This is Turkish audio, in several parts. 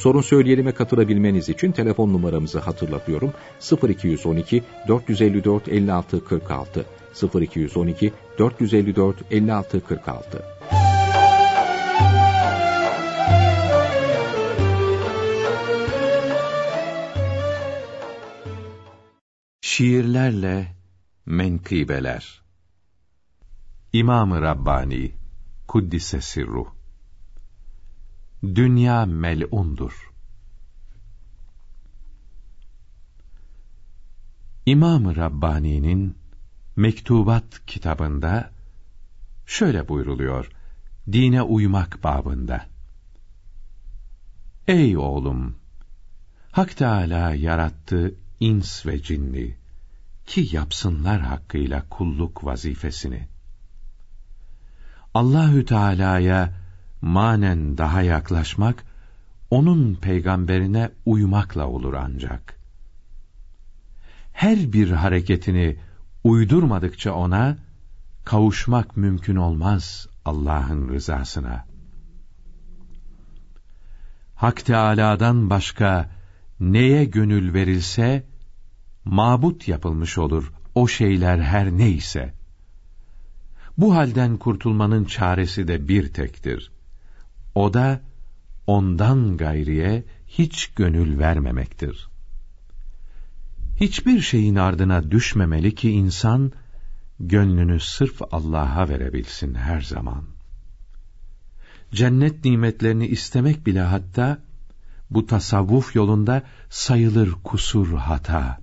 Sorun söyleyelime katılabilmeniz için telefon numaramızı hatırlatıyorum. 0212 454 56 46 0212 454 56 46 Şiirlerle Menkıbeler. İmam-ı Rabbani Kuddise Sirruh Dünya mel'undur. İmam-ı Rabbani'nin Mektubat kitabında şöyle buyruluyor, dine uymak babında. Ey oğlum! Hak Teâlâ yarattı ins ve cinni ki yapsınlar hakkıyla kulluk vazifesini. Allahü Teala'ya manen daha yaklaşmak onun peygamberine uymakla olur ancak. Her bir hareketini uydurmadıkça ona kavuşmak mümkün olmaz Allah'ın rızasına. Hak Teâlâ'dan başka neye gönül verilse mabut yapılmış olur o şeyler her neyse. Bu halden kurtulmanın çaresi de bir tektir. O da ondan gayriye hiç gönül vermemektir. Hiçbir şeyin ardına düşmemeli ki insan gönlünü sırf Allah'a verebilsin her zaman. Cennet nimetlerini istemek bile hatta bu tasavvuf yolunda sayılır kusur hata.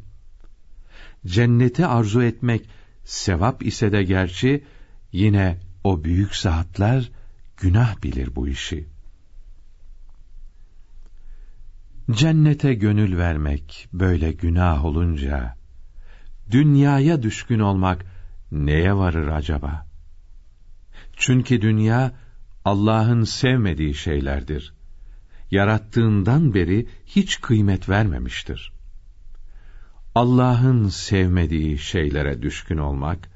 Cenneti arzu etmek sevap ise de gerçi yine o büyük saatler günah bilir bu işi. Cennete gönül vermek böyle günah olunca, dünyaya düşkün olmak neye varır acaba? Çünkü dünya, Allah'ın sevmediği şeylerdir. Yarattığından beri hiç kıymet vermemiştir. Allah'ın sevmediği şeylere düşkün olmak,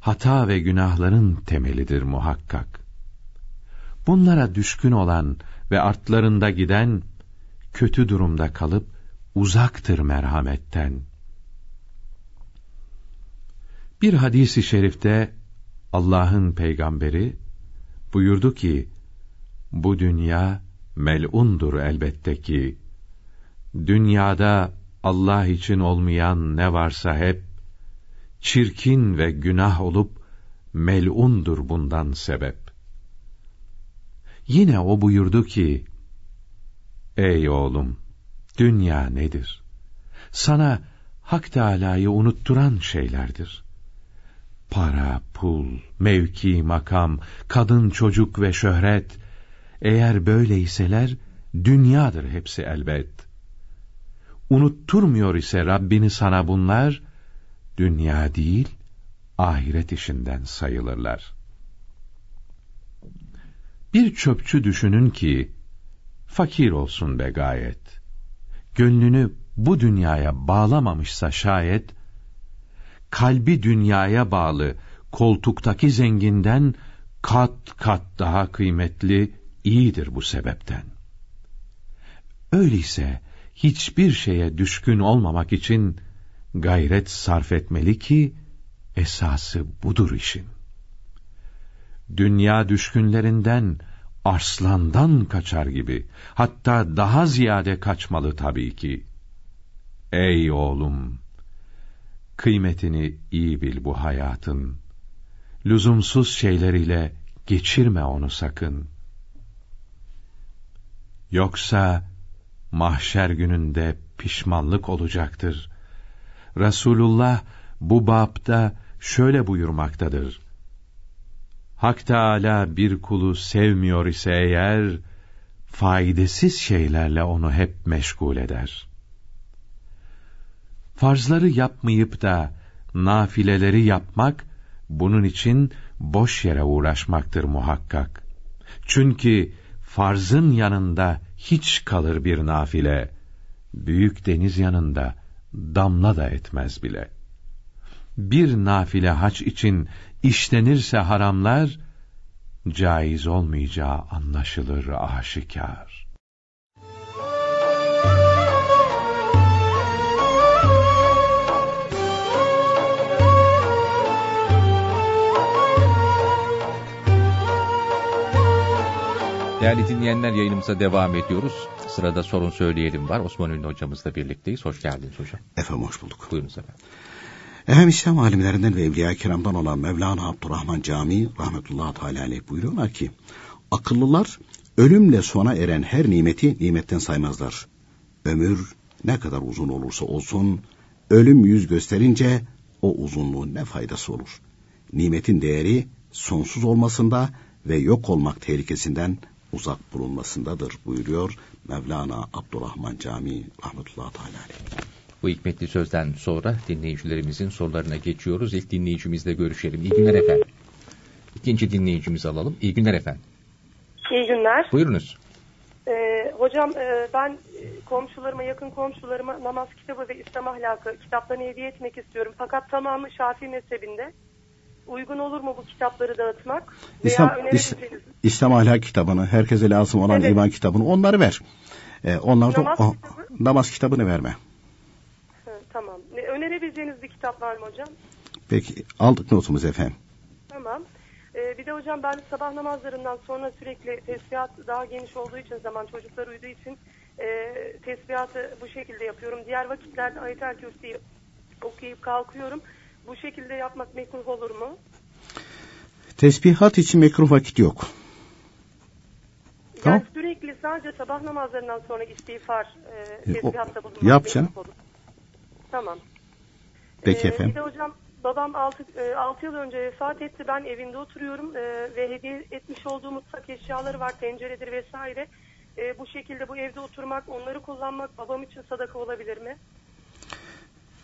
hata ve günahların temelidir muhakkak. Bunlara düşkün olan ve artlarında giden, kötü durumda kalıp uzaktır merhametten. Bir hadisi şerifte Allah'ın peygamberi buyurdu ki, bu dünya mel'undur elbette ki, dünyada Allah için olmayan ne varsa hep, çirkin ve günah olup, mel'undur bundan sebep. Yine o buyurdu ki, Ey oğlum, dünya nedir? Sana Hak Teâlâ'yı unutturan şeylerdir. Para, pul, mevki, makam, kadın, çocuk ve şöhret, eğer böyleyseler, dünyadır hepsi elbet. Unutturmuyor ise Rabbini sana bunlar, dünya değil, ahiret işinden sayılırlar. Bir çöpçü düşünün ki, fakir olsun be gayet. Gönlünü bu dünyaya bağlamamışsa şayet, kalbi dünyaya bağlı koltuktaki zenginden kat kat daha kıymetli, iyidir bu sebepten. Öyleyse hiçbir şeye düşkün olmamak için gayret sarf etmeli ki esası budur işin. Dünya düşkünlerinden arslandan kaçar gibi, hatta daha ziyade kaçmalı tabii ki. Ey oğlum! Kıymetini iyi bil bu hayatın. Lüzumsuz şeyleriyle geçirme onu sakın. Yoksa mahşer gününde pişmanlık olacaktır. Resulullah bu babda şöyle buyurmaktadır. Hak Teâlâ bir kulu sevmiyor ise eğer, faydasız şeylerle onu hep meşgul eder. Farzları yapmayıp da nafileleri yapmak, bunun için boş yere uğraşmaktır muhakkak. Çünkü farzın yanında hiç kalır bir nafile, büyük deniz yanında damla da etmez bile. Bir nafile haç için işlenirse haramlar, caiz olmayacağı anlaşılır aşikar. Değerli dinleyenler yayınımıza devam ediyoruz. Sırada sorun söyleyelim var. Osman Ünlü hocamızla birlikteyiz. Hoş geldiniz hocam. Efendim hoş bulduk. Buyurunuz efendim. Efendim İslam alimlerinden ve Evliya Kiram'dan olan Mevlana Abdurrahman Camii rahmetullahi teala aleyh buyuruyorlar ki akıllılar ölümle sona eren her nimeti nimetten saymazlar. Ömür ne kadar uzun olursa olsun ölüm yüz gösterince o uzunluğun ne faydası olur? Nimetin değeri sonsuz olmasında ve yok olmak tehlikesinden uzak bulunmasındadır buyuruyor Mevlana Abdurrahman Camii rahmetullahi teala aleyh. Bu hikmetli sözden sonra dinleyicilerimizin sorularına geçiyoruz. İlk dinleyicimizle görüşelim. İyi günler efendim. İkinci dinleyicimizi alalım. İyi günler efendim. İyi günler. Buyurunuz. Ee, hocam e, ben e, komşularıma, yakın komşularıma namaz kitabı ve İslam ahlakı kitaplarını hediye etmek istiyorum. Fakat tamamı Şafii mezhebinde. Uygun olur mu bu kitapları dağıtmak? İslam, Veya İs, İslam ahlak kitabını, herkese lazım olan Evet. iman kitabını onları ver. Ee, onlar da Namaz o- kitabı? namaz kitabını verme. Önerebileceğiniz bir kitap var mı hocam? Peki aldık notumuzu efendim. Tamam. Ee, bir de hocam ben sabah namazlarından sonra sürekli tesbihat daha geniş olduğu için zaman çocuklar uyuduğu için e, tesbihatı bu şekilde yapıyorum. Diğer vakitlerde ayet-el kürsüyü okuyup kalkıyorum. Bu şekilde yapmak mekruh olur mu? Tesbihat için mekruh vakit yok. Tamam. Yani sürekli sadece sabah namazlarından sonra istiğfar e, E, tesbihatta bulunmak yap mekruh canım. olur. Tamam. Peki Ee, efendim. Bir de hocam babam 6, 6 yıl önce vefat etti. Ben evinde oturuyorum ee, ve hediye etmiş olduğu mutfak eşyaları var. Tenceredir vesaire. Ee, bu şekilde bu evde oturmak, onları kullanmak babam için sadaka olabilir mi?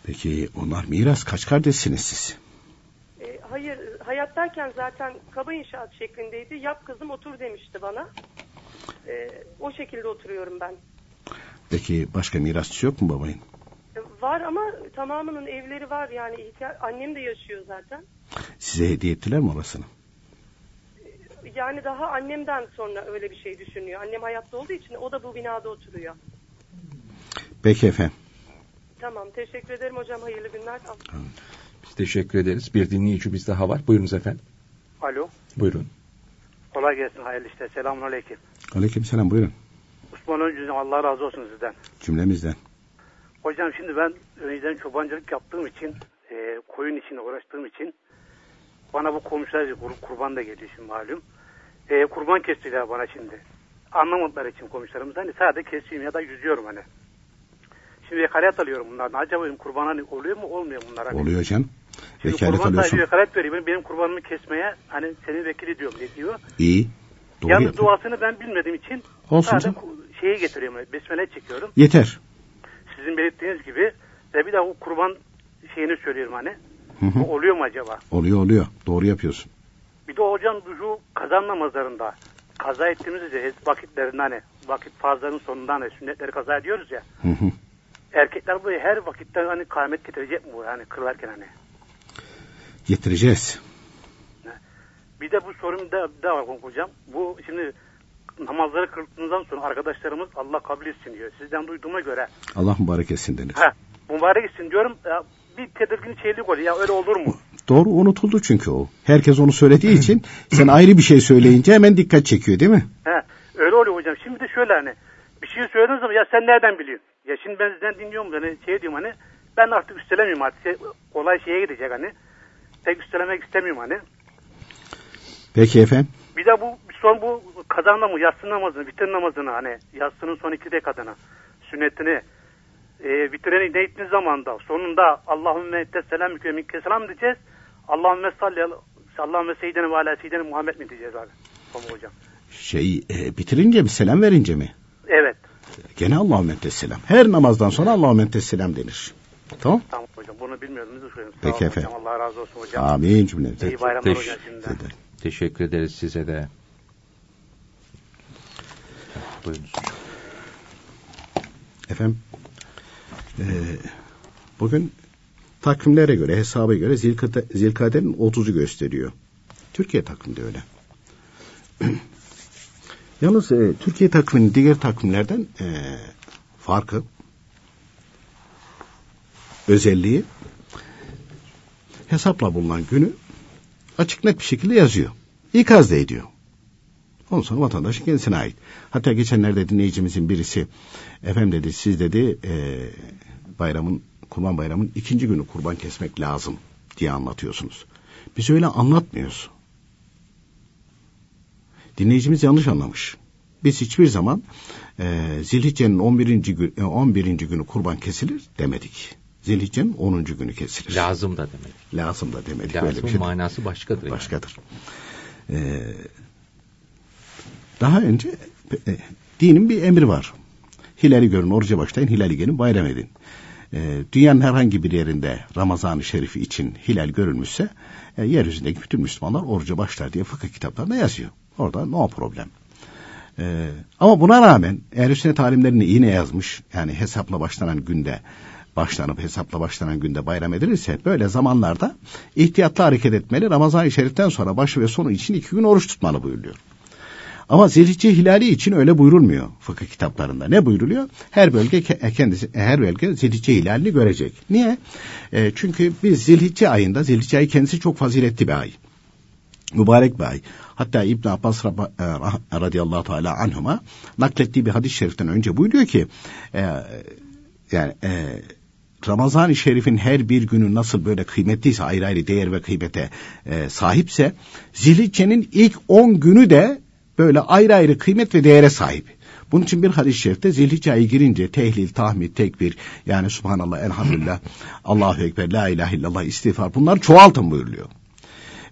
Peki onlar miras kaç kardeşsiniz siz? Hayır, hayattayken zaten kaba inşaat şeklindeydi. Yap kızım otur demişti bana. O şekilde oturuyorum ben. Peki başka mirasçı yok mu babayın? Var ama tamamının evleri var yani ihtiya- annem de yaşıyor zaten. Size hediye ettiler mi orasını? Yani daha annemden sonra öyle bir şey düşünüyor. Annem hayatta olduğu için o da bu binada oturuyor. Peki efendim. Tamam teşekkür ederim hocam hayırlı günler. Biz teşekkür ederiz. Bir dinleyicimiz daha var. Buyurunuz efendim. Alo. Buyurun. Kolay gelsin hayırlı işte. Selamun aleyküm. Aleyküm selam buyurun. Osman Öncü'nün Allah razı olsun sizden. Cümlemizden. Hocam şimdi ben önceden çobancılık yaptığım için, e, koyun için uğraştığım için bana bu komşular kur- kurban da geliyor şimdi malum. E, kurban kestiler bana şimdi. Anlamadıkları için komşularımız hani sadece kesiyorum ya da yüzüyorum hani. Şimdi vekalet alıyorum bunlardan. Acaba benim kurban hani oluyor mu olmuyor bunlar hani. Oluyor canım. Şimdi Vekalet kurban alıyorsun. vekalet veriyor. Benim, benim kurbanımı kesmeye hani senin vekili diyorum ne diyor. İyi. Doğru Yalnız yaptın. duasını ben bilmediğim için Olsun sadece canım. şeyi getiriyorum. hani Besmele çekiyorum. Yeter. Sizin belirttiğiniz gibi ve bir de o kurban şeyini söylüyorum hani. Hı hı. Bu oluyor mu acaba? Oluyor oluyor. Doğru yapıyorsun. Bir de hocam şu kazan namazlarında kaza ettiğimizde vakitlerinde hani vakit farzların sonunda hani sünnetleri kaza ediyoruz ya. Hı hı. Erkekler bu her vakitte hani kâhmet getirecek mi bu hani kırlarken hani. Getireceğiz. Bir de bu sorun da, da var hocam. Bu şimdi namazları kıldıktan sonra arkadaşlarımız Allah kabul etsin diyor. Sizden duyduğuma göre Allah mübarek etsin denir. Ha, mübarek etsin diyorum. Ya, bir tedirgin şeylik oluyor. Ya öyle olur mu? Doğru unutuldu çünkü o. Herkes onu söylediği için sen ayrı bir şey söyleyince hemen dikkat çekiyor değil mi? He, öyle oluyor hocam. Şimdi de şöyle hani bir şey söylediğiniz zaman ya sen nereden biliyorsun? Ya şimdi ben sizden dinliyorum hani şey diyorum hani ben artık üstelemiyorum artık. Şey, olay şeye gidecek hani. Pek üstelemek istemiyorum hani. Peki efendim. Bir de bu son bu kazan namazı, yatsı namazını, bitir namazını hani yatsının son iki rekatını, sünnetini e, bitireni ne ettiğiniz zaman da sonunda Allahümme ette selam mükemmel minke selam diyeceğiz. Allahümme salli al- Allahümme seyyidine ve ala seyyidine Muhammed mi diyeceğiz abi? Tamam hocam. Şey e, bitirince mi selam verince mi? Evet. Gene Allahümme selam. Her namazdan sonra Allahümme selam denir. Tamam? Tamam hocam. Bunu bilmiyordum. Düşünüyorsun? Peki efendim. Hocam. Allah razı olsun hocam. Amin cümlemize. İyi bayramlar Teş- hocam şimdiden. Teşekkür ederiz size de. Buyurunuz. Efendim e, bugün takvimlere göre hesaba göre Zilkade, Zilkade'nin 30'u gösteriyor. Türkiye takvimde öyle. Yalnız e, Türkiye takviminin diğer takvimlerden e, farkı özelliği hesapla bulunan günü açık net bir şekilde yazıyor. İkaz da ediyor. Ondan sonra vatandaşın kendisine ait. Hatta geçenlerde dinleyicimizin birisi efendim dedi siz dedi e, bayramın kurban bayramın ikinci günü kurban kesmek lazım diye anlatıyorsunuz. Biz öyle anlatmıyoruz. Dinleyicimiz yanlış anlamış. Biz hiçbir zaman e, Zilhicce'nin 11. Gün, e, 11. günü kurban kesilir demedik. Zilhicce'nin 10. günü kesilir. Lazım da demek. Lazım da demedik. Öyle bir Lazımın şey. manası başkadır. yani. Başkadır. Ee, daha önce e, dinin bir emri var. Hilali görün, oruca başlayın, hilali gelin, bayram edin. Ee, dünyanın herhangi bir yerinde Ramazan-ı Şerifi için hilal görülmüşse e, yeryüzündeki bütün Müslümanlar oruca başlar diye fıkıh kitaplarında yazıyor. Orada no problem. Ee, ama buna rağmen ehl sünnet alimlerini yine yazmış. Yani hesapla başlanan günde başlanıp hesapla başlanan günde bayram edilirse böyle zamanlarda ihtiyatlı hareket etmeli. Ramazan-ı Şerif'ten sonra başı ve sonu için iki gün oruç tutmalı buyuruluyor. Ama Zilhicce hilali için öyle buyurulmuyor fıkıh kitaplarında. Ne buyuruluyor? Her bölge ke- kendisi her bölge Zilhicce hilalini görecek. Niye? E, çünkü biz Zilhicce ayında Zilhicce ayı kendisi çok faziletli bir ay. Mübarek bir ay. Hatta İbn Abbas e, radıyallahu teala anhuma naklettiği bir hadis-i şeriften önce buyuruyor ki e, yani e, Ramazan-ı Şerif'in her bir günü nasıl böyle kıymetliyse ayrı ayrı değer ve kıymete e, sahipse Zilhicce'nin ilk 10 günü de böyle ayrı ayrı kıymet ve değere sahip. Bunun için bir hadis-i şerifte Zilhicce girince tehlil, tahmid, tekbir yani Subhanallah, Elhamdülillah, Allahu Ekber, La ilahe illallah, istiğfar bunlar çoğaltın buyuruluyor.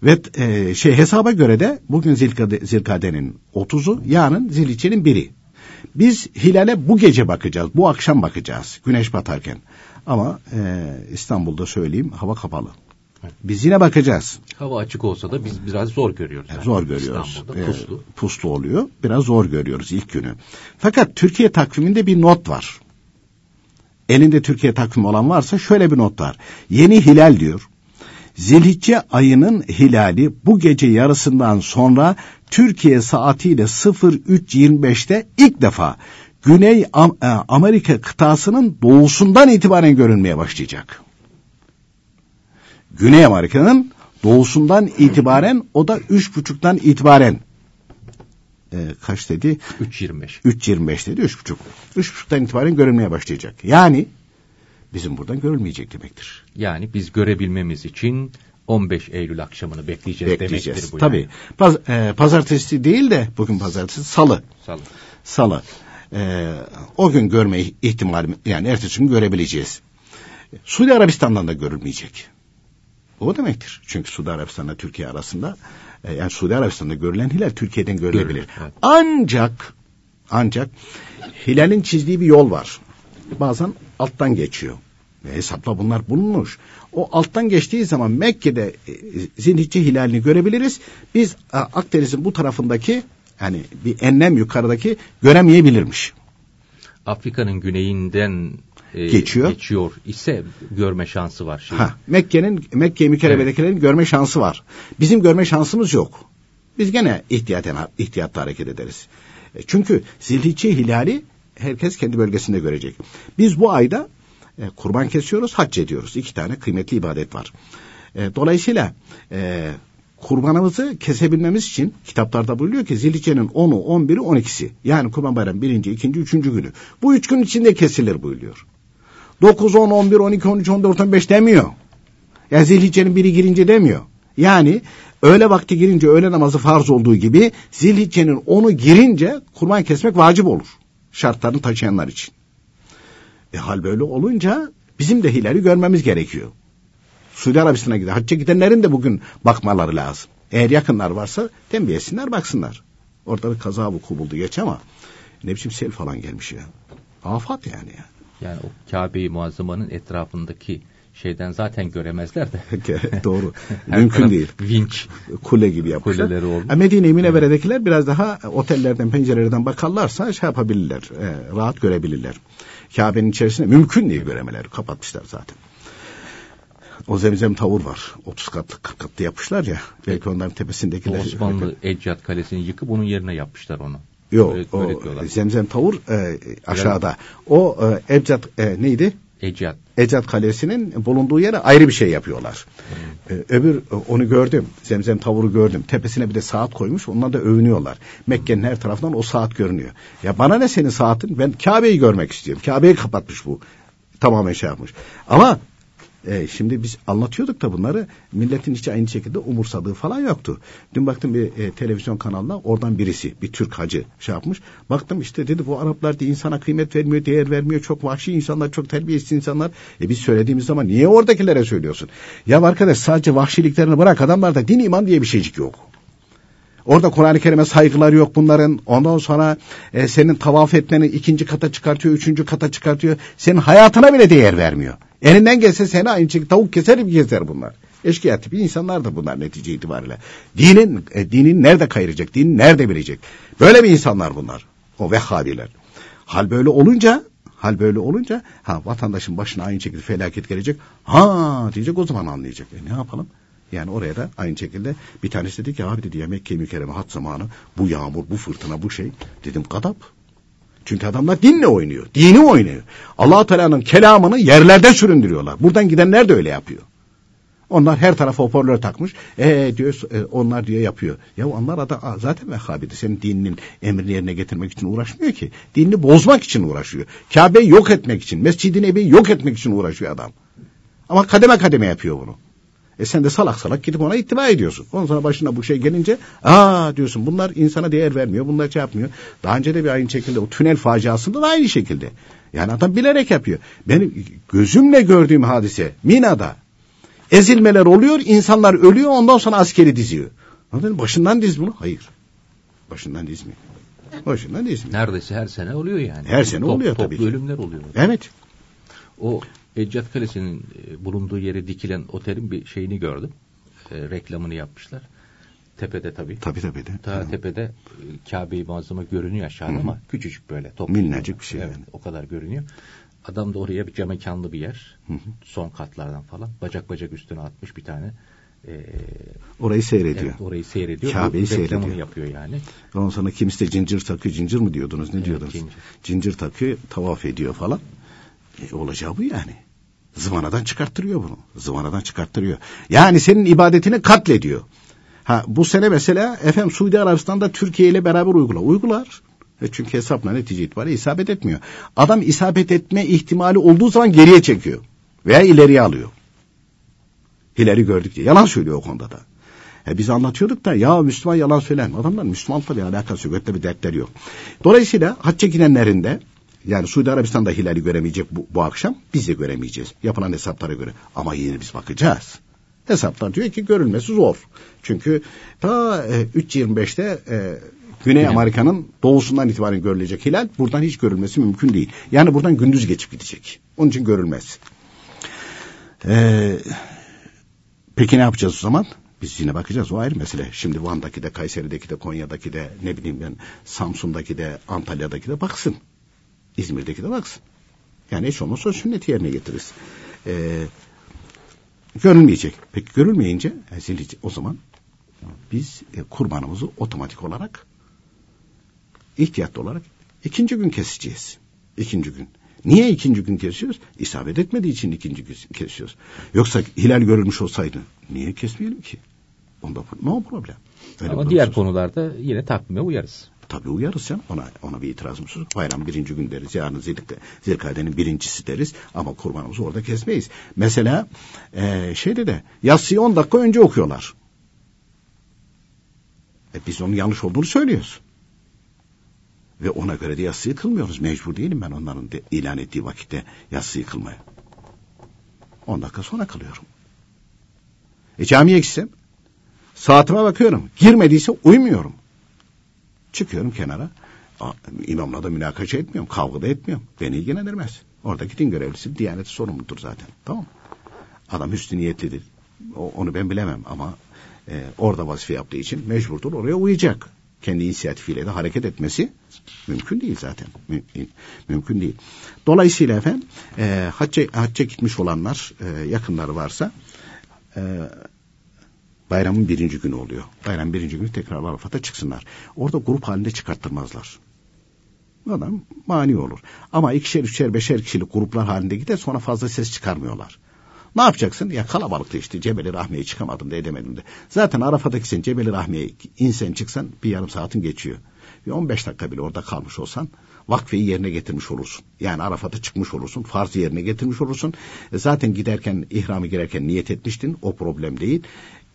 Ve e, şey hesaba göre de bugün Zilkade, Zilkade'nin 30'u, yarın Zilhicce'nin biri. Biz hilale bu gece bakacağız, bu akşam bakacağız güneş batarken. Ama e, İstanbul'da söyleyeyim hava kapalı. Biz yine bakacağız. Hava açık olsa da biz biraz zor görüyoruz. yani. Zor görüyoruz. İstanbul'da Ee, puslu. puslu oluyor. Biraz zor görüyoruz ilk günü. Fakat Türkiye takviminde bir not var. Elinde Türkiye takvimi olan varsa şöyle bir not var. Yeni hilal diyor. Zilhicce ayının hilali bu gece yarısından sonra Türkiye saatiyle 03.25'te ilk defa Güney e, Amerika kıtasının doğusundan itibaren görünmeye başlayacak. Güney Amerika'nın doğusundan itibaren o da üç buçuktan itibaren e, kaç dedi? 3.25. 3.25 dedi üç buçuk. Üç buçuktan itibaren görünmeye başlayacak. Yani bizim buradan görülmeyecek demektir. Yani biz görebilmemiz için 15 Eylül akşamını bekleyeceğiz, Bekleyeceğiz. demektir bu. Tabii. Yani. Paz- e, pazartesi değil de bugün pazartesi salı. Salı. Salı. E, o gün görme ihtimali yani ertesi gün görebileceğiz. Suudi Arabistan'dan da görülmeyecek. O demektir. Çünkü Suudi Arabistan'la Türkiye arasında e, yani Suudi Arabistan'da görülen hilal Türkiye'den görülebilir. Görülür, evet. Ancak ancak hilalin çizdiği bir yol var. Bazen alttan geçiyor. Ve hesapla bunlar bulunmuş. O alttan geçtiği zaman Mekke'de e, Zilhicce hilalini görebiliriz. Biz e, Akdeniz'in bu tarafındaki yani bir enlem yukarıdaki göremeyebilirmiş. Afrika'nın güneyinden e, Geçiyor. geçiyor ise görme şansı var. Şey. Ha, Mekke'nin Mekke mükerremedekilerin görme şansı var. Bizim görme şansımız yok. Biz gene ihtiyaten ihtiyatla hareket ederiz. E, Çünkü Zilhicce hilali herkes kendi bölgesinde görecek. Biz bu ayda e, kurban kesiyoruz, hac ediyoruz. İki tane kıymetli ibadet var. E, dolayısıyla e, kurbanımızı kesebilmemiz için kitaplarda buyuruyor ki Zilhicce'nin 10'u, 11'i, 12'si. Yani kurban bayramı birinci, ikinci, üçüncü günü. Bu üç gün içinde kesilir buyuruyor. 9, 10, 11, 12, 13, 14, 15 demiyor. Yani Zilhicce'nin biri girince demiyor. Yani öğle vakti girince öğle namazı farz olduğu gibi Zilhicce'nin 10'u girince kurban kesmek vacip olur. Şartlarını taşıyanlar için. E hal böyle olunca bizim de hilali görmemiz gerekiyor. Suudi Arabistan'a giden, hacca gidenlerin de bugün bakmaları lazım. Eğer yakınlar varsa tembih etsinler baksınlar. Orada bir kaza vuku buldu geç ama ne biçim sel falan gelmiş ya. Afat yani ya. Yani o Kabe-i Muazzama'nın etrafındaki şeyden zaten göremezler de. Doğru. Mümkün değil. Vinç. Kule gibi yapmışlar. Kuleleri olmuş. Medine-i Münevvere'dekiler biraz daha otellerden, pencerelerden bakarlarsa şey yapabilirler. E, rahat görebilirler. Kabe'nin içerisinde mümkün değil göremeler. Kapatmışlar zaten. O zemzem tavır var. 30 katlı 40 katlı yapmışlar ya. Belki onların tepesindekiler. Osmanlı Ecdat Kalesi'ni yıkıp onun yerine yapmışlar onu. Yok öyle, o öyle zemzem tavur e, aşağıda. O e, Ebcat e, neydi? Ecat. Ecat Kalesi'nin bulunduğu yere ayrı bir şey yapıyorlar. Hmm. Ee, öbür e, onu gördüm. Zemzem tavuru gördüm. Tepesine bir de saat koymuş. Onunla da övünüyorlar. Mekke'nin her tarafından o saat görünüyor. Ya bana ne senin saatin? Ben Kabe'yi görmek istiyorum. Kabe'yi kapatmış bu. Tamamen şey yapmış. Ama e, şimdi biz anlatıyorduk da bunları milletin hiç aynı şekilde umursadığı falan yoktu. Dün baktım bir e, televizyon kanalına oradan birisi bir Türk hacı şey yapmış. Baktım işte dedi bu Araplar diye insana kıymet vermiyor, değer vermiyor. Çok vahşi insanlar, çok terbiyesiz insanlar. E biz söylediğimiz zaman niye oradakilere söylüyorsun? Ya arkadaş sadece vahşiliklerini bırak adamlarda din iman diye bir şeycik yok. Orada Kur'an-ı Kerim'e saygıları yok bunların. Ondan sonra e, senin tavaf etmeni ikinci kata çıkartıyor, üçüncü kata çıkartıyor. Senin hayatına bile değer vermiyor. Elinden gelse seni aynı şekilde tavuk keser gibi keser bunlar. Eşkıya tipi insanlar da bunlar netice itibariyle. Dinin, e, dinin nerede kayıracak, dinin nerede bilecek? Böyle bir insanlar bunlar. O Vehhabiler. Hal böyle olunca, hal böyle olunca, ha vatandaşın başına aynı şekilde felaket gelecek. Ha diyecek o zaman anlayacak. E ne yapalım? Yani oraya da aynı şekilde bir tanesi dedi ki abi dedi ya Mekke mükerreme hat zamanı bu yağmur, bu fırtına, bu şey. Dedim kadap. Çünkü adamlar dinle oynuyor. Dini oynuyor. allah Teala'nın kelamını yerlerde süründürüyorlar. Buradan gidenler de öyle yapıyor. Onlar her tarafa hoparlör takmış. E diyor e, onlar diyor yapıyor. Ya onlar da zaten Vehhabi'di. Senin dininin emrini yerine getirmek için uğraşmıyor ki. Dinini bozmak için uğraşıyor. Kabe'yi yok etmek için, Mescid-i Nebi'yi yok etmek için uğraşıyor adam. Ama kademe kademe yapıyor bunu. E sen de salak salak gidip ona ittiba ediyorsun. Ondan sonra başına bu şey gelince aa diyorsun bunlar insana değer vermiyor. Bunlar şey yapmıyor. Daha önce de bir aynı şekilde o tünel faciasında da aynı şekilde. Yani adam bilerek yapıyor. Benim gözümle gördüğüm hadise Mina'da ezilmeler oluyor. insanlar ölüyor ondan sonra askeri diziyor. Anladın Başından diz bunu. Hayır. Başından dizmiyor. Başından dizmiyor. Neredeyse her sene oluyor yani. Her sene Top, oluyor tabii. Toplu ölümler oluyor. Evet. O Ecdat Kalesi'nin e, bulunduğu yere dikilen otelin bir şeyini gördüm. E, reklamını yapmışlar. Tepede tabii. Tabii tabii de. Ta Hı. tepede Kabe-i Muazzama görünüyor aşağıda Hı. ama küçücük böyle. Minnacık bir şey. Evet yani. o kadar görünüyor. Adam da oraya bir camekanlı bir yer. Hı hı. Son katlardan falan. Bacak bacak üstüne atmış bir tane. Ee, orayı seyrediyor. Evet, orayı seyrediyor. Kabe'yi seyrediyor. yapıyor yani. Ondan sonra kimisi de cincir takıyor. Cincir mi diyordunuz? Ne evet, diyordunuz? Cincir. cincir takıyor. Tavaf ediyor falan. E, olacağı bu yani. Zıvanadan çıkarttırıyor bunu. Zıvanadan çıkarttırıyor. Yani senin ibadetini katlediyor. Ha bu sene mesela efendim Suudi Arabistan'da Türkiye ile beraber uygula. Uygular. E çünkü hesapla netice itibariyle isabet etmiyor. Adam isabet etme ihtimali olduğu zaman geriye çekiyor. Veya ileriye alıyor. İleri gördük diye. Yalan söylüyor o konuda da. E biz anlatıyorduk da ya Müslüman yalan söyler. Adamlar Müslümanlıkla bir alakası yok. Öyle bir dertleri yok. Dolayısıyla hac çekilenlerinde yani Suudi Arabistan da hilali göremeyecek bu, bu akşam. Biz de göremeyeceğiz. Yapılan hesaplara göre. Ama yine biz bakacağız. Hesaplar diyor ki görülmesi zor. Çünkü ta e, 3.25'te e, Güney Amerika'nın doğusundan itibaren görülecek hilal buradan hiç görülmesi mümkün değil. Yani buradan gündüz geçip gidecek. Onun için görülmez. Ee, peki ne yapacağız o zaman? Biz yine bakacağız o ayrı mesele. Şimdi Van'daki de Kayseri'deki de Konya'daki de ne bileyim ben Samsun'daki de Antalya'daki de baksın. İzmir'deki de baksın. Yani hiç olmazsa sünneti yerine getiririz. Ee, görülmeyecek. Peki görülmeyince o zaman biz e, kurbanımızı otomatik olarak ihtiyatlı olarak ikinci gün keseceğiz. İkinci gün. Niye ikinci gün kesiyoruz? İsabet etmediği için ikinci gün kesiyoruz. Yoksa hilal görülmüş olsaydı niye kesmeyelim ki? Onda no problem. Öyle Ama diğer konularda yine takvime uyarız. Tabii uyarız ya. Ona, ona bir itirazımız yok. Bayram birinci gün deriz. Yarın zilkte, zilkadenin birincisi deriz. Ama kurbanımızı orada kesmeyiz. Mesela e, şeyde de yatsıyı on dakika önce okuyorlar. E, biz onun yanlış olduğunu söylüyoruz. Ve ona göre de yatsıyı kılmıyoruz. Mecbur değilim ben onların de, ilan ettiği vakitte yatsıyı kılmaya. On dakika sonra kılıyorum. E camiye gitsem saatime bakıyorum. Girmediyse uymuyorum. Çıkıyorum kenara. İmamla da münakaşa etmiyorum. Kavga da etmiyorum. Beni ilgilendirmez. Oradaki din görevlisi Diyanet sorumludur zaten. Tamam Adam hüsnü niyetlidir. O, onu ben bilemem ama e, orada vazife yaptığı için mecburdur oraya uyacak. Kendi inisiyatifiyle de hareket etmesi mümkün değil zaten. Müm, mümkün değil. Dolayısıyla efendim e, hacca, hacca gitmiş olanlar e, yakınları varsa e, bayramın birinci günü oluyor. Bayram birinci günü tekrar Arafat'a çıksınlar. Orada grup halinde çıkarttırmazlar. Adam mani olur. Ama ikişer, üçer, beşer kişilik gruplar halinde gider sonra fazla ses çıkarmıyorlar. Ne yapacaksın? Ya kalabalıkta işte Cebeli Rahmi'ye çıkamadım da edemedim de. Zaten Arafat'taki sen Cebeli Rahmi'ye insen çıksan bir yarım saatin geçiyor. Bir 15 dakika bile orada kalmış olsan vakfeyi yerine getirmiş olursun. Yani Arafat'a çıkmış olursun. Farz yerine getirmiş olursun. E zaten giderken ihramı girerken niyet etmiştin. O problem değil.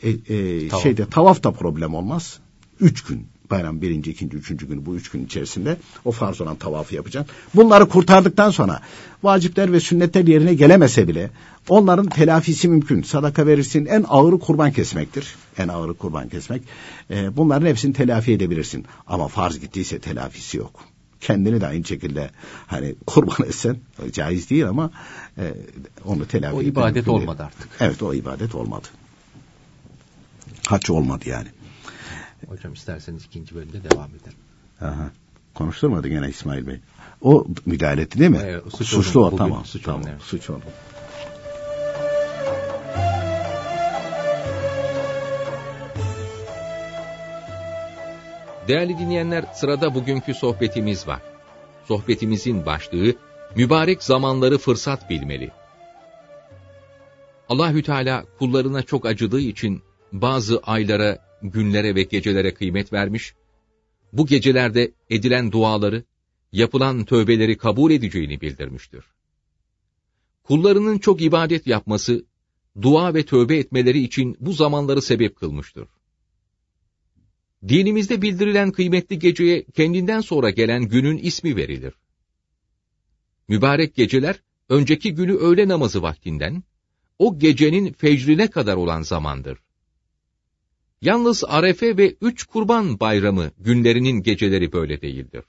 E, e, tamam. Şeyde tavaf da problem olmaz. Üç gün bayram birinci, ikinci, üçüncü günü bu üç gün içerisinde o farz olan tavafı yapacaksın. Bunları kurtardıktan sonra vacipler ve sünnetler yerine gelemese bile onların telafisi mümkün. Sadaka verirsin en ağırı kurban kesmektir. En ağırı kurban kesmek. E, bunların hepsini telafi edebilirsin. Ama farz gittiyse telafisi yok. Kendini de aynı şekilde hani kurban etsen caiz değil ama e, onu telafi O ibadet olmadı artık. Evet o ibadet olmadı. Haç olmadı yani. Hocam isterseniz ikinci bölümde devam edelim. Aha. Konuşturmadı gene İsmail Bey. O müdahale etti değil mi? Evet, suç Suçlu o tamam. Suç tamam. evet. Suç oldu. Değerli dinleyenler sırada bugünkü sohbetimiz var. Sohbetimizin başlığı mübarek zamanları fırsat bilmeli. Allahü Teala kullarına çok acıdığı için bazı aylara günlere ve gecelere kıymet vermiş, bu gecelerde edilen duaları, yapılan tövbeleri kabul edeceğini bildirmiştir. Kullarının çok ibadet yapması, dua ve tövbe etmeleri için bu zamanları sebep kılmıştır. Dinimizde bildirilen kıymetli geceye kendinden sonra gelen günün ismi verilir. Mübarek geceler, önceki günü öğle namazı vaktinden, o gecenin fecrine kadar olan zamandır. Yalnız Arefe ve üç kurban bayramı günlerinin geceleri böyle değildir.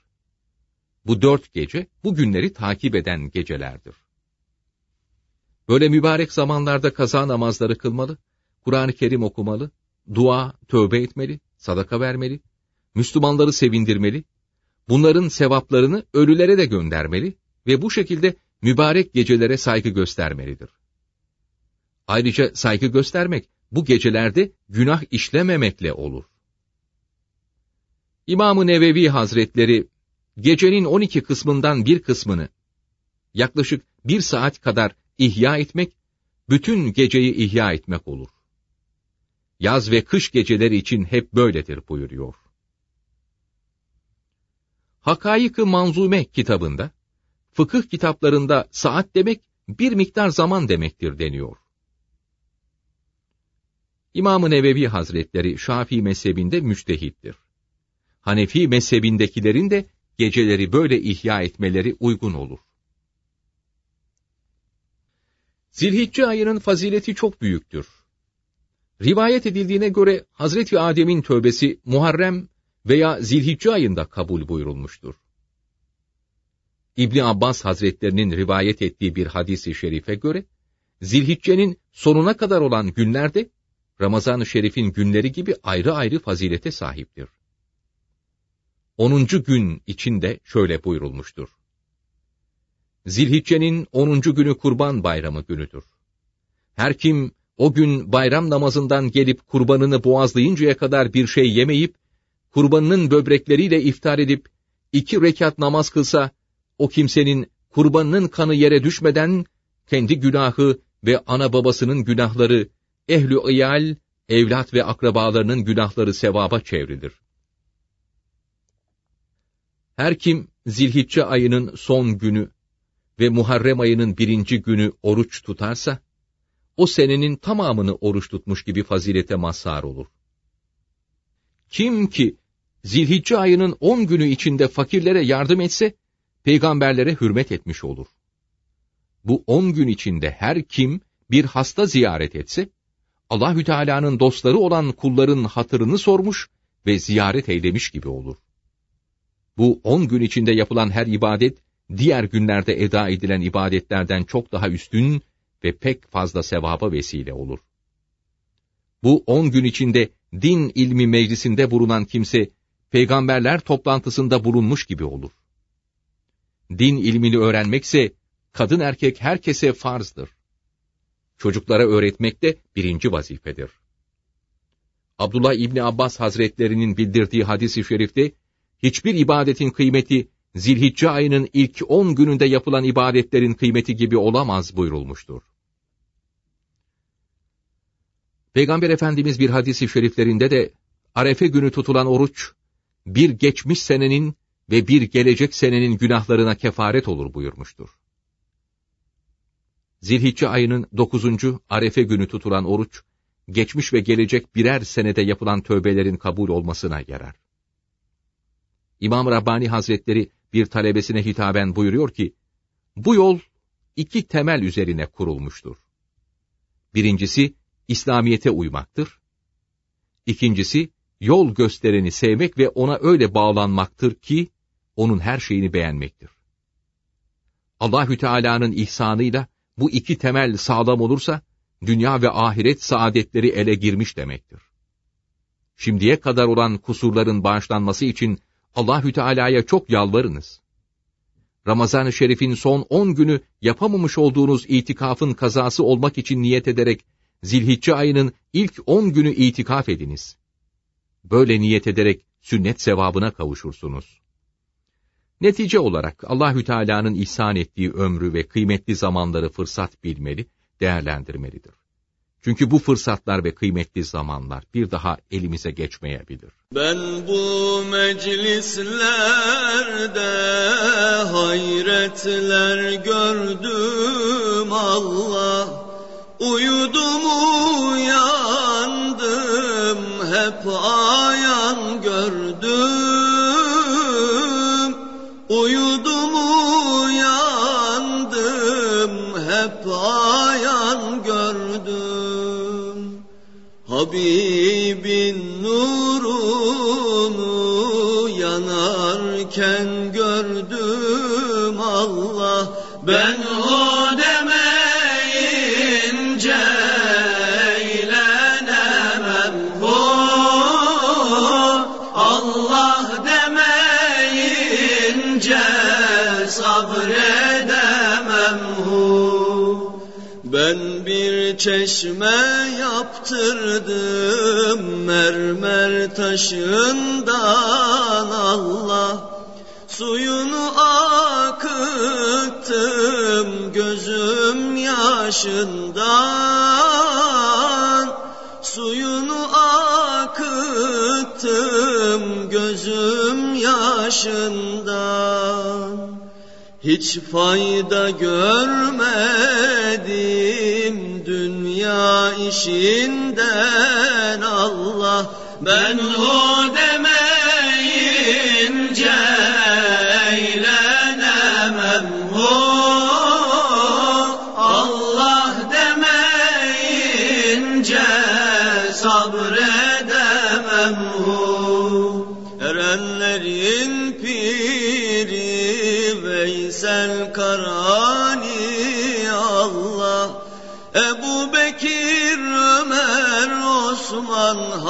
Bu dört gece, bu günleri takip eden gecelerdir. Böyle mübarek zamanlarda kaza namazları kılmalı, Kur'an-ı Kerim okumalı, dua, tövbe etmeli, sadaka vermeli, Müslümanları sevindirmeli, bunların sevaplarını ölülere de göndermeli ve bu şekilde mübarek gecelere saygı göstermelidir. Ayrıca saygı göstermek, bu gecelerde günah işlememekle olur. İmam-ı Nevevi Hazretleri, gecenin 12 kısmından bir kısmını, yaklaşık bir saat kadar ihya etmek, bütün geceyi ihya etmek olur. Yaz ve kış geceleri için hep böyledir buyuruyor. Hakayık-ı Manzume kitabında, fıkıh kitaplarında saat demek bir miktar zaman demektir deniyor. İmam-ı Nevevi Hazretleri Şafii mezhebinde müçtehittir. Hanefi mezhebindekilerin de geceleri böyle ihya etmeleri uygun olur. Zilhicce ayının fazileti çok büyüktür. Rivayet edildiğine göre Hazreti Adem'in tövbesi Muharrem veya Zilhicce ayında kabul buyurulmuştur. İbni Abbas Hazretlerinin rivayet ettiği bir hadisi şerife göre, Zilhicce'nin sonuna kadar olan günlerde Ramazan-ı Şerif'in günleri gibi ayrı ayrı fazilete sahiptir. 10. gün içinde şöyle buyurulmuştur. Zilhicce'nin 10. günü kurban bayramı günüdür. Her kim o gün bayram namazından gelip kurbanını boğazlayıncaya kadar bir şey yemeyip, kurbanının böbrekleriyle iftar edip, iki rekat namaz kılsa, o kimsenin kurbanının kanı yere düşmeden, kendi günahı ve ana babasının günahları ehlü iyal, evlat ve akrabalarının günahları sevaba çevrilir. Her kim zilhicce ayının son günü ve Muharrem ayının birinci günü oruç tutarsa, o senenin tamamını oruç tutmuş gibi fazilete mazhar olur. Kim ki zilhicce ayının on günü içinde fakirlere yardım etse, peygamberlere hürmet etmiş olur. Bu on gün içinde her kim bir hasta ziyaret etse, Allahü Teala'nın dostları olan kulların hatırını sormuş ve ziyaret eylemiş gibi olur. Bu on gün içinde yapılan her ibadet, diğer günlerde eda edilen ibadetlerden çok daha üstün ve pek fazla sevaba vesile olur. Bu on gün içinde din ilmi meclisinde bulunan kimse, peygamberler toplantısında bulunmuş gibi olur. Din ilmini öğrenmekse, kadın erkek herkese farzdır. Çocuklara öğretmek de birinci vazifedir. Abdullah İbni Abbas Hazretlerinin bildirdiği hadis-i şerifte, hiçbir ibadetin kıymeti, Zilhicce ayının ilk on gününde yapılan ibadetlerin kıymeti gibi olamaz buyurulmuştur. Peygamber Efendimiz bir hadisi şeriflerinde de, Arefe günü tutulan oruç, bir geçmiş senenin ve bir gelecek senenin günahlarına kefaret olur buyurmuştur. Zilhicce ayının dokuzuncu Arefe günü tutulan oruç, geçmiş ve gelecek birer senede yapılan tövbelerin kabul olmasına yarar. İmam Rabbani Hazretleri bir talebesine hitaben buyuruyor ki, bu yol iki temel üzerine kurulmuştur. Birincisi, İslamiyete uymaktır. İkincisi, yol göstereni sevmek ve ona öyle bağlanmaktır ki, onun her şeyini beğenmektir. Allahü Teala'nın ihsanıyla bu iki temel sağlam olursa, dünya ve ahiret saadetleri ele girmiş demektir. Şimdiye kadar olan kusurların bağışlanması için Allahü Teala'ya çok yalvarınız. Ramazan-ı Şerif'in son on günü yapamamış olduğunuz itikafın kazası olmak için niyet ederek Zilhicce ayının ilk on günü itikaf ediniz. Böyle niyet ederek sünnet sevabına kavuşursunuz. Netice olarak Allahü Teala'nın ihsan ettiği ömrü ve kıymetli zamanları fırsat bilmeli, değerlendirmelidir. Çünkü bu fırsatlar ve kıymetli zamanlar bir daha elimize geçmeyebilir. Ben bu meclislerde hayretler gördüm Allah. Uyudum uyandım hep ayan Habibin nurunu yanarken gördüm Allah. Ben o demeyince eğlenemem bu. Allah demeyince sabredemem hu. Ben bir çeşme yaptırdım mermer taşından Allah. Suyunu akıttım gözüm yaşından Suyunu akıttım gözüm yaşından Hiç fayda görmedim dünya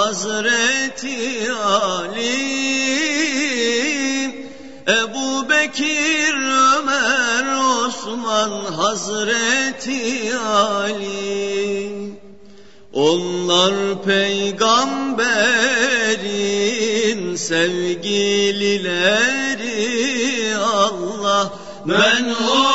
Hazreti Ali Ebu Bekir, Ömer, Osman, Hazreti Ali. Onlar peygamberin sevgilileri Allah ben o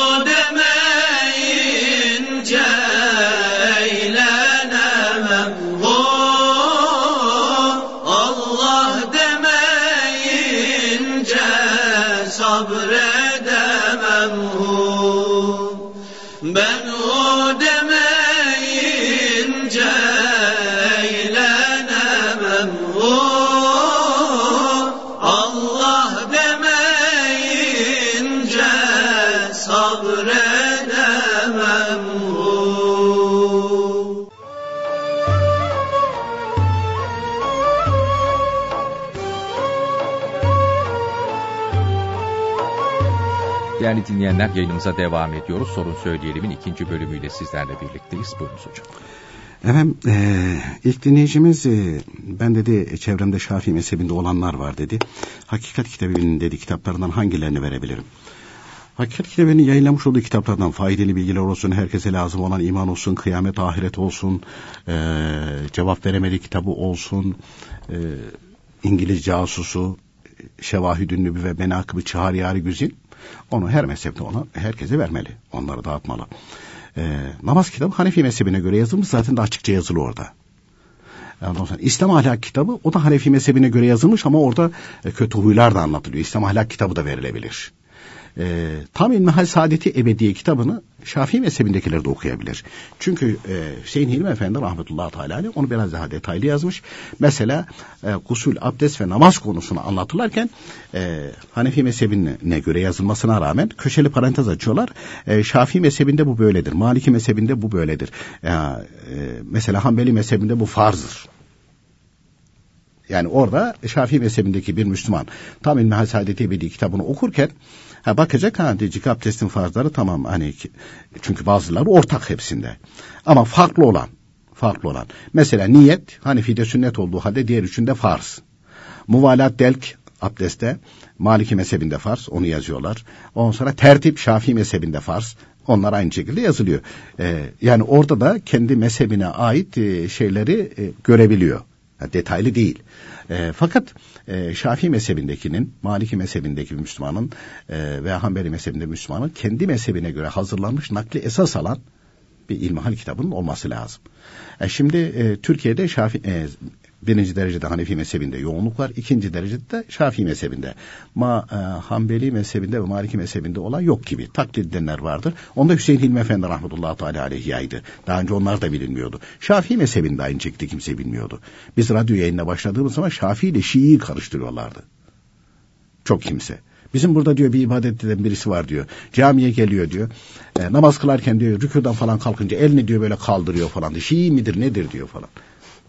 dinleyenler yayınımıza devam ediyoruz. Sorun Söyleyelim'in ikinci bölümüyle sizlerle birlikteyiz. Buyurunuz hocam. Efendim e, ilk dinleyicimiz e, ben dedi çevremde Şafii mezhebinde olanlar var dedi. Hakikat kitabının dedi kitaplarından hangilerini verebilirim? Hakikat kitabının yayınlamış olduğu kitaplardan faydalı bilgiler olsun, herkese lazım olan iman olsun, kıyamet ahiret olsun, e, cevap veremedi kitabı olsun, e, İngiliz casusu, Şevahidün Nübü ve Menakıb-ı Çağrı Yari Güzin, onu her mezhepte ona herkese vermeli, onları dağıtmalı. E, namaz kitabı Hanefi mezhebine göre yazılmış, zaten de açıkça yazılı orada. Ondan sonra İslam ahlak kitabı o da Hanefi mezhebine göre yazılmış ama orada e, kötü huylar da anlatılıyor. İslam ahlak kitabı da verilebilir e, Tam İlmihal Saadeti Ebediye kitabını Şafii mezhebindekiler de okuyabilir. Çünkü e, Hüseyin Hilmi Efendi rahmetullahi teala onu biraz daha detaylı yazmış. Mesela e, gusül, abdest ve namaz konusunu anlatırlarken e, Hanefi mezhebine göre yazılmasına rağmen köşeli parantez açıyorlar. E, Şafii mezhebinde bu böyledir. Maliki mezhebinde bu böyledir. E, e, mesela Hanbeli mezhebinde bu farzdır. Yani orada Şafii mezhebindeki bir Müslüman tam İlmihal Saadeti Ebedi kitabını okurken Ha bakacak ha diyecek abdestin farzları tamam hani çünkü bazıları ortak hepsinde. Ama farklı olan farklı olan. Mesela niyet Hanefi'de sünnet olduğu halde diğer üçünde farz. Muvalat delk abdeste Maliki mezhebinde farz onu yazıyorlar. Ondan sonra tertip Şafii mezhebinde farz. Onlar aynı şekilde yazılıyor. Ee, yani orada da kendi mezhebine ait e, şeyleri e, görebiliyor. detaylı değil. E, fakat e, Şafii mezhebindekinin, Maliki mezhebindeki Müslümanın e, veya Hanbeli mezhebinde Müslümanın kendi mezhebine göre hazırlanmış nakli esas alan bir ilmihal kitabının olması lazım. E, şimdi e, Türkiye'de Şafii e, birinci derecede Hanefi mezhebinde yoğunluk var. ikinci derecede de Şafii mezhebinde. Ma e, Hanbeli mezhebinde ve Maliki mezhebinde olan yok gibi. Taklit edenler vardır. Onda Hüseyin Hilmi Efendi rahmetullahi teala aleyh yaydı. Daha önce onlar da bilinmiyordu. Şafii mezhebinde aynı şekilde kimse bilmiyordu. Biz radyo yayınına başladığımız zaman Şafii ile Şii'yi karıştırıyorlardı. Çok kimse. Bizim burada diyor bir ibadet eden birisi var diyor. Camiye geliyor diyor. E, namaz kılarken diyor rükudan falan kalkınca elini diyor böyle kaldırıyor falan. Şii midir nedir diyor falan.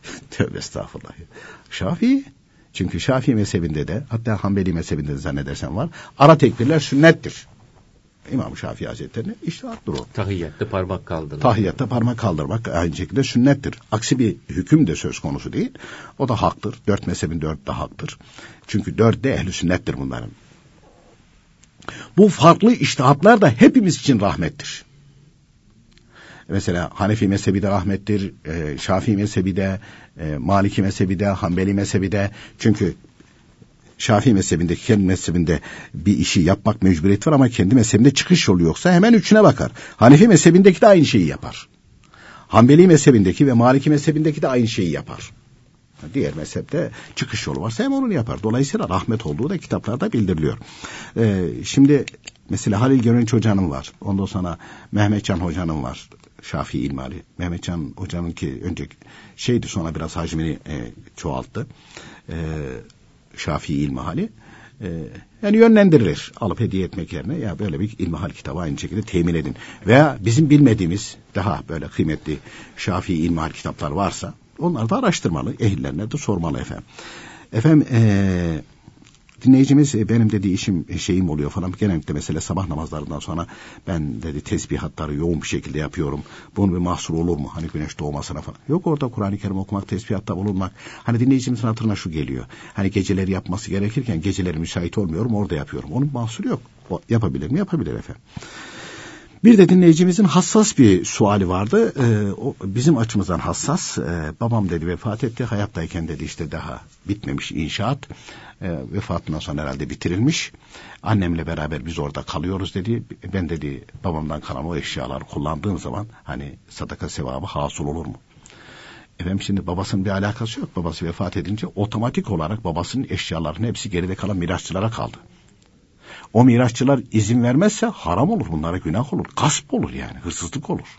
Tövbe estağfurullah. Şafii. Çünkü Şafii mezhebinde de hatta Hanbeli mezhebinde de zannedersen var. Ara tekbirler sünnettir. İmam Şafii Hazretleri iştihattır o. Tahiyyatta parmak kaldırmak. Tahiyyatta parmak kaldırmak aynı şekilde sünnettir. Aksi bir hüküm de söz konusu değil. O da haktır. Dört mezhebin dört de haktır. Çünkü dört de ehli sünnettir bunların. Bu farklı iştihatlar da hepimiz için rahmettir. Mesela Hanefi mezhebi de rahmettir, e, Şafii mezhebi de, e, Maliki mezhebi de, Hanbeli mezhebi de. Çünkü Şafii mezhebinde, kendi mezhebinde bir işi yapmak mecburiyeti var ama kendi mezhebinde çıkış yolu yoksa hemen üçüne bakar. Hanefi mezhebindeki de aynı şeyi yapar. Hanbeli mezhebindeki ve Maliki mezhebindeki de aynı şeyi yapar. Diğer mezhepte çıkış yolu varsa hem onu yapar. Dolayısıyla rahmet olduğu da kitaplarda bildiriliyor. Ee, şimdi mesela Halil Gönenç Hoca'nın var. Ondan sonra Mehmetcan Hoca'nın var. Şafii İlmali. Mehmetcan Hoca'nın ki önce şeydi sonra biraz hacmini e, çoğalttı. E, Şafii İlmihali. E, yani yönlendirilir. Alıp hediye etmek yerine ya böyle bir ilmihal kitabı aynı şekilde temin edin. Veya bizim bilmediğimiz daha böyle kıymetli Şafii İlmihal kitaplar varsa onları da araştırmalı. Ehillerine de sormalı efendim. Efendim eee dinleyicimiz e, benim dediği işim e, şeyim oluyor falan. Genellikle mesela sabah namazlarından sonra ben dedi tesbihatları yoğun bir şekilde yapıyorum. Bunun bir mahsur olur mu? Hani güneş doğmasına falan. Yok orada Kur'an-ı Kerim okumak, tesbihatta bulunmak. Hani dinleyicimizin hatırına şu geliyor. Hani geceleri yapması gerekirken geceleri müsait olmuyorum orada yapıyorum. Onun mahsuru yok. O yapabilir mi? Yapabilir efendim. Bir de dinleyicimizin hassas bir suali vardı. Ee, o bizim açımızdan hassas. Ee, babam dedi vefat etti. Hayattayken dedi işte daha bitmemiş inşaat. Ee, vefatından sonra herhalde bitirilmiş. Annemle beraber biz orada kalıyoruz dedi. Ben dedi babamdan kalan o eşyaları kullandığım zaman hani sadaka sevabı hasıl olur mu? Efendim şimdi babasının bir alakası yok. Babası vefat edince otomatik olarak babasının eşyalarının hepsi geride kalan mirasçılara kaldı. O mirasçılar izin vermezse haram olur. Bunlara günah olur. Gasp olur yani. Hırsızlık olur.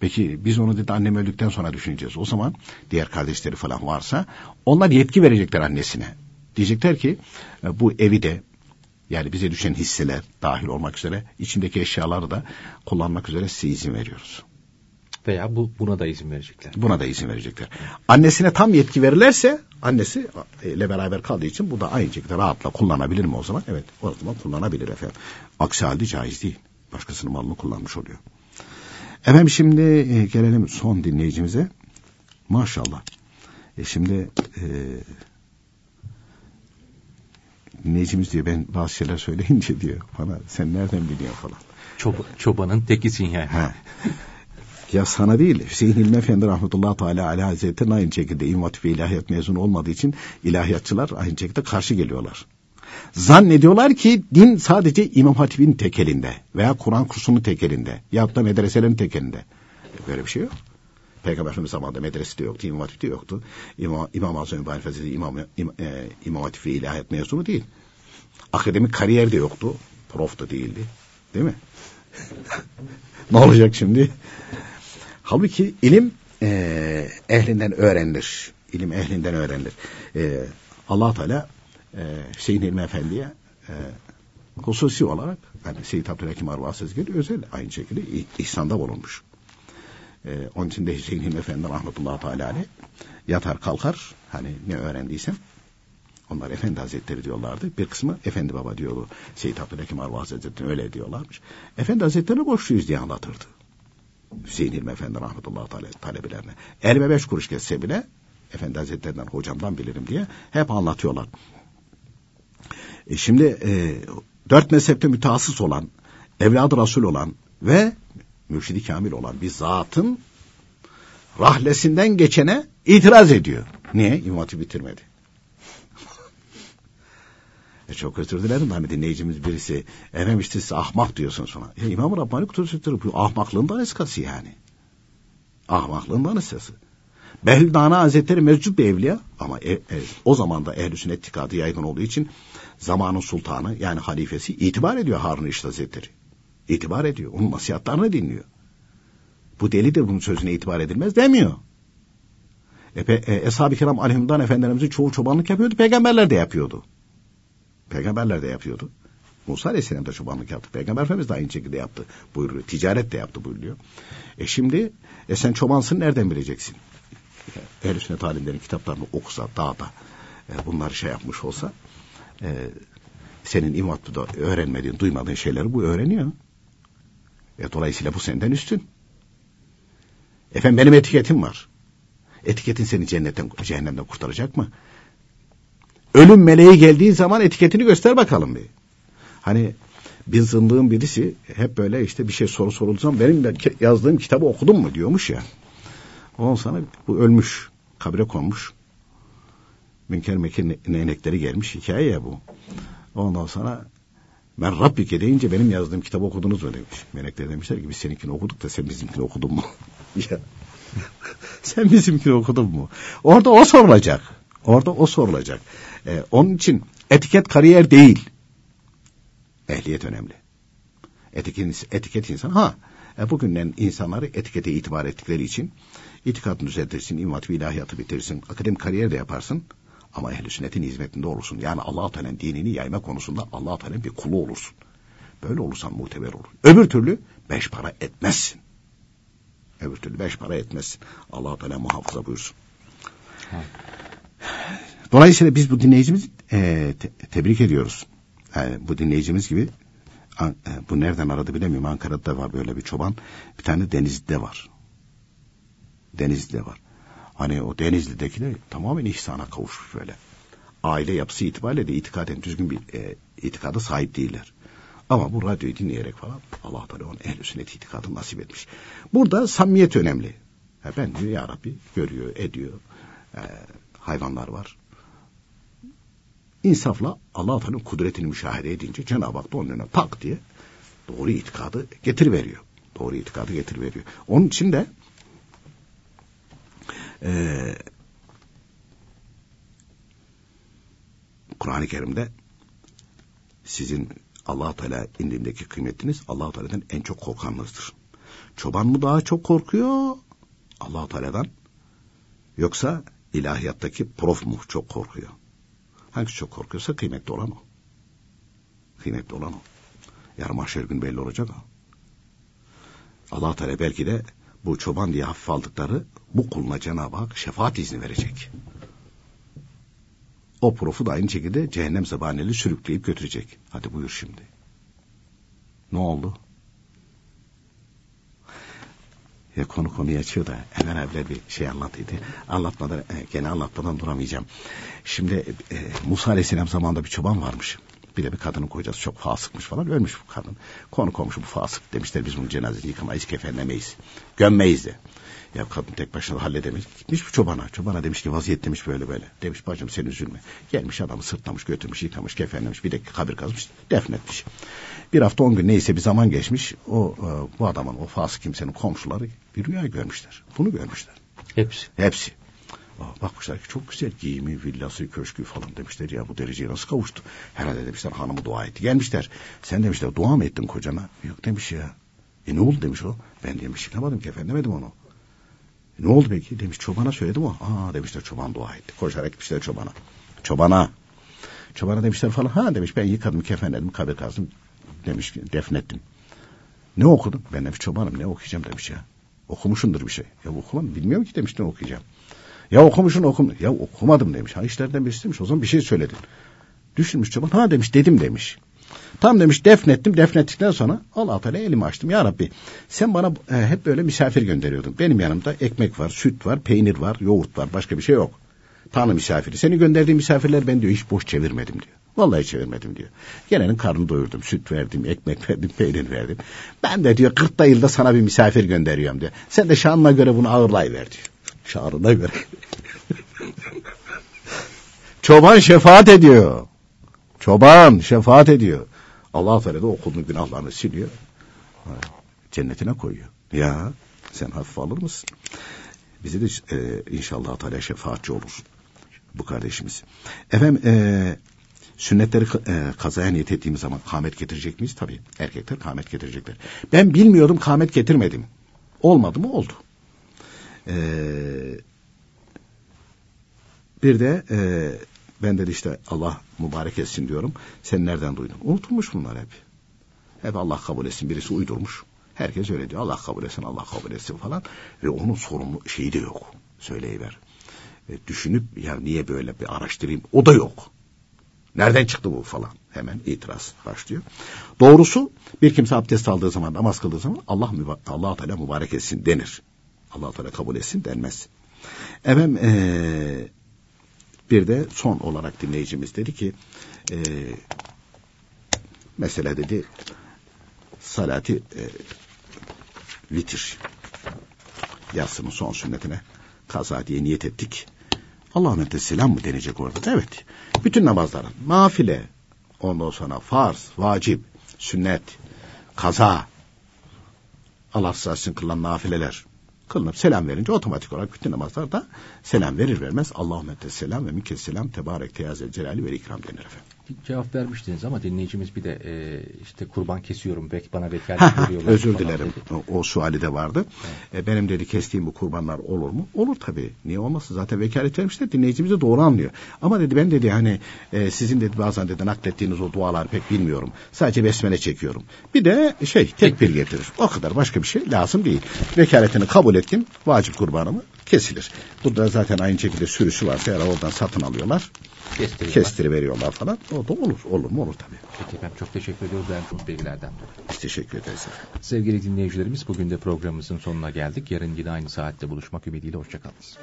Peki biz onu dedi annem öldükten sonra düşüneceğiz. O zaman diğer kardeşleri falan varsa onlar yetki verecekler annesine. Diyecekler ki e, bu evi de yani bize düşen hisseler dahil olmak üzere içindeki eşyaları da kullanmak üzere size izin veriyoruz. Veya bu buna da izin verecekler. Buna da izin verecekler. Annesine tam yetki verirlerse annesi ile beraber kaldığı için bu da aynı şekilde rahatla kullanabilir mi o zaman? Evet o zaman kullanabilir efendim. Aksi halde caiz değil. Başkasının malını kullanmış oluyor. Efendim şimdi e, gelelim son dinleyicimize. Maşallah. E şimdi e, dinleyicimiz diyor ben bazı şeyler söyleyince diyor bana sen nereden biliyorsun falan. Çob çobanın tekisin yani. Ha. Ya sana değil Hüseyin Hilmi Efendi rahmetullahi teala aleyhi hazretleri aynı şekilde İmam ilahiyat mezunu olmadığı için ilahiyatçılar aynı şekilde karşı geliyorlar. Zannediyorlar ki din sadece İmam Hatip'in tekelinde veya Kur'an kursunun tekelinde ya da medreselerin tekelinde. Böyle bir şey yok. Peygamber Efendimiz zamanında medresi de yoktu, İmam Hatip de yoktu. İmam, İmam Azam İbrahim Hazretleri İmam, İmam, e, Hatip ve ilahiyat mezunu değil. Akademik kariyer de yoktu. Prof da değildi. Değil mi? ne olacak şimdi? Halbuki ilim e, ehlinden öğrenilir. İlim ehlinden öğrenilir. E, allah Teala e, Hüseyin İlmi Efendi'ye e, hususi olarak yani Seyyid Abdülhakim Arvas Sezgin özel aynı şekilde ihsanda bulunmuş. E, onun için de Hüseyin İlmi Efendi rahmetullahi teala aleyh yatar kalkar hani ne öğrendiysem onlar Efendi Hazretleri diyorlardı. Bir kısmı Efendi Baba diyordu. Seyyid Abdülhakim Arvas Hazretleri öyle diyorlarmış. Efendi Hazretleri borçluyuz diye anlatırdı. Hüseyin İlmi Efendi rahmetullahi teala talebelerine. Elime beş kuruş geçse bile Efendi Hazretlerinden hocamdan bilirim diye hep anlatıyorlar. E şimdi e, dört mezhepte mütehassıs olan, evladı Resul olan ve mürşidi kamil olan bir zatın rahlesinden geçene itiraz ediyor. Niye? İmam bitirmedi. E çok özür dilerim hani dinleyicimiz birisi efendim işte siz ahmak diyorsunuz sonra. Ya İmam-ı Rabbani Kudüs'tür bu ahmaklığın eskası yani. Ahmaklığın danışkası. Behlül Dana Hazretleri mevcut bir evliya ama e, e, o zaman da ehl-i sünnet itikadı yaygın olduğu için zamanın sultanı yani halifesi itibar ediyor Harun Reşit Hazretleri. İtibar ediyor. Onun nasihatlarını dinliyor. Bu delidir bunun sözüne itibar edilmez demiyor. E, e, Eshab-ı Kiram Aleyhimdan Efendilerimizin çoğu çobanlık yapıyordu. Peygamberler de yapıyordu. Peygamberler de yapıyordu. Musa Aleyhisselam da çobanlık yaptı. Peygamber Efendimiz de aynı şekilde yaptı buyuruyor. Ticaret de yaptı buyuruyor. E şimdi e sen çobansın nereden bileceksin? Ehl-i Sünnet alimlerin kitaplarını okusa, dağda e, bunları şey yapmış olsa e, senin imatlıda öğrenmediğin, duymadığın şeyleri bu öğreniyor. E, dolayısıyla bu senden üstün. Efendim benim etiketim var. Etiketin seni cennetten, cehennemden kurtaracak mı? Ölüm meleği geldiği zaman etiketini göster bakalım bir. Hani bir zındığın birisi hep böyle işte bir şey soru sorulduğu zaman benim yazdığım kitabı okudun mu diyormuş ya. Ondan sonra bu ölmüş, kabre konmuş. Münker Mekir nenekleri gelmiş hikaye ya bu. Ondan sonra ben Rabbike deyince benim yazdığım kitabı okudunuz mu demiş. Melekler demişler ki biz seninkini okuduk da sen bizimkini okudun mu? ya. sen bizimkini okudun mu? Orada o sorulacak. Orada o sorulacak. Ee, onun için etiket kariyer değil. Ehliyet önemli. Etiket, etiket insan. Ha e, bugünden insanları etikete itibar ettikleri için itikadını düzeltirsin, immat ve ilahiyatı bitirsin, akademik kariyer de yaparsın. Ama ehl-i sünnetin hizmetinde olursun. Yani Allah-u Teala'nın dinini yayma konusunda Allah-u Teala'nın bir kulu olursun. Böyle olursan muteber olur. Öbür türlü beş para etmezsin. Öbür türlü beş para etmezsin. allah Teala muhafaza buyursun. Dolayısıyla biz bu dinleyicimizi e, te, tebrik ediyoruz. Yani bu dinleyicimiz gibi e, bu nereden aradı bilemiyorum. Ankara'da var böyle bir çoban. Bir tane Denizli'de var. Denizli'de var. Hani o Denizli'deki de tamamen ihsana kavuşmuş böyle. Aile yapısı itibariyle de itikaden düzgün bir e, itikada sahip değiller. Ama bu radyoyu dinleyerek falan Allah Teala onun ehl sünnet itikadı nasip etmiş. Burada samimiyet önemli. Ben diyor ya Rabbi görüyor, ediyor. E, hayvanlar var. İnsafla Allah Teala'nın kudretini müşahede edince Cenab-ı Hak da onun önüne tak diye doğru itikadı getir veriyor. Doğru itikadı getir veriyor. Onun için de e, Kur'an-ı Kerim'de sizin allah Teala indindeki kıymetiniz allah Teala'dan en çok korkanınızdır. Çoban mı daha çok korkuyor allah Teala'dan yoksa ilahiyattaki prof mu çok korkuyor? Hangisi çok korkuyorsa kıymetli olan o. Kıymetli olan o. Yarın mahşer gün belli olacak o. allah Teala belki de bu çoban diye hafif aldıkları bu kuluna Cenab-ı Hak şefaat izni verecek. O profu da aynı şekilde cehennem zebaneli sürükleyip götürecek. Hadi buyur şimdi. Ne oldu? Ya konu konuyu açıyor da hemen evvel bir şey anlatıydı. Anlatmadan, e, gene anlatmadan duramayacağım. Şimdi e, Musa Aleyhisselam zamanında bir çoban varmış. Bir de bir kadının kocası çok fasıkmış falan. Ölmüş bu kadın. Konu komşu bu fasık demişler. Biz bunun cenazesini yıkamayız, kefenlemeyiz. Gömmeyiz de. Ya kadın tek başına halledemeyiz. Gitmiş bu çobana. Çobana demiş ki vaziyet demiş böyle böyle. Demiş bacım sen üzülme. Gelmiş adamı sırtlamış, götürmüş, yıkamış, kefenlemiş. Bir de kabir kazmış, defnetmiş. Bir hafta on gün neyse bir zaman geçmiş. O e, bu adamın, o fasık kimsenin komşuları bir rüya görmüşler. Bunu görmüşler. Hepsi. Hepsi. Aa, Bakmışlar ki çok güzel giyimi, villası, köşkü falan demişler ya bu dereceye nasıl kavuştu? Herhalde demişler hanımı dua etti. Gelmişler. Sen demişler dua mı ettin kocana? Yok demiş ya. E ne oldu demiş o. Ben demiş yıkamadım ki efendim onu. Ne oldu peki? Demiş çobana söyledim o. Aa demişler çoban dua etti. Koşarak gitmişler çobana. Çobana. Çobana demişler falan. Ha demiş ben yıkadım kefenledim kabir kazdım. Demiş defnettim. Ne okudun? Ben demiş çobanım ne okuyacağım demiş ya. Okumuşundur bir şey. Ya okumadım bilmiyorum ki demiş ne okuyacağım. Ya okumuşsun okum. Ya okumadım demiş. Ha işlerden birisi demiş. O zaman bir şey söyledin. Düşünmüş çoban. Ha demiş dedim demiş. Tam demiş defnettim. Defnettikten sonra Allah Teala elimi açtım. Ya Rabbi sen bana e, hep böyle misafir gönderiyordun. Benim yanımda ekmek var, süt var, peynir var, yoğurt var. Başka bir şey yok. Tanrı misafiri. Seni gönderdiğin misafirler ben diyor hiç boş çevirmedim diyor. Vallahi çevirmedim diyor. Gelenin karnını doyurdum. Süt verdim, ekmek verdim, peynir verdim. Ben de diyor 40 yılda sana bir misafir gönderiyorum diyor. Sen de şanına göre bunu ağırlayıver diyor. Şanına göre. Çoban şefaat ediyor. Çoban şefaat ediyor. Allah Teala da o kulun günahlarını siliyor. Cennetine koyuyor. Ya sen hafif alır mısın? Bize de e, inşallah Teala şefaatçi olur bu kardeşimiz. Efendim e, sünnetleri e, kazaya niyet ettiğimiz zaman kâmet getirecek miyiz? Tabii erkekler kâmet getirecekler. Ben bilmiyordum kâmet getirmedim. Olmadı mı? Oldu. Eee bir de e, ben dedi işte Allah mübarek etsin diyorum. Sen nereden duydun? Unutulmuş bunlar hep. Hep Allah kabul etsin. Birisi uydurmuş. Herkes öyle diyor. Allah kabul etsin, Allah kabul etsin falan. Ve onun sorumlu şeyi de yok. Söyleyiver. E, düşünüp ya niye böyle bir araştırayım o da yok. Nereden çıktı bu falan. Hemen itiraz başlıyor. Doğrusu bir kimse abdest aldığı zaman, namaz kıldığı zaman Allah Allah Teala mübarek etsin denir. Allah Teala kabul etsin denmez. Efendim ee, bir de son olarak dinleyicimiz dedi ki e, mesela dedi salati e, vitir yatsının son sünnetine kaza diye niyet ettik. Allah'ın selam mı denecek orada? Evet. Bütün namazların nafile, ondan sonra farz, vacip, sünnet, kaza, Allah rızası kılınan nafileler, kılınıp selam verince otomatik olarak bütün namazlarda selam verir vermez Allahümme selam ve minke selam tebarek teyazel celali ve ikram denir efendim. Cevap vermiştiniz ama dinleyicimiz bir de e, işte kurban kesiyorum belki bana vekalet veriyorlar. Özür dilerim. O, o suali de vardı. Evet. E, benim dedi kestiğim bu kurbanlar olur mu? Olur tabii. Niye olmasın? Zaten vekalet vermişler. Dinleyicimiz de doğru anlıyor. Ama dedi ben dedi hani e, sizin dedi bazen dedi naklettiğiniz o dualar pek bilmiyorum. Sadece besmele çekiyorum. Bir de şey tekbir getirir. O kadar başka bir şey lazım değil. Vekaletini kabul ettim. Vacip kurbanımı kesilir. Burada zaten aynı şekilde sürüsü varsa eğer oradan satın alıyorlar. Kestiri veriyorlar falan. O da olur. Olur mu? Olur tabii. Peki efendim çok teşekkür ediyoruz verdiğiniz bilgilerden dolayı. Biz teşekkür ederiz efendim. Sevgili dinleyicilerimiz bugün de programımızın sonuna geldik. Yarın yine aynı saatte buluşmak ümidiyle. Hoşçakalınız.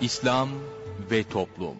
İslam ve Toplum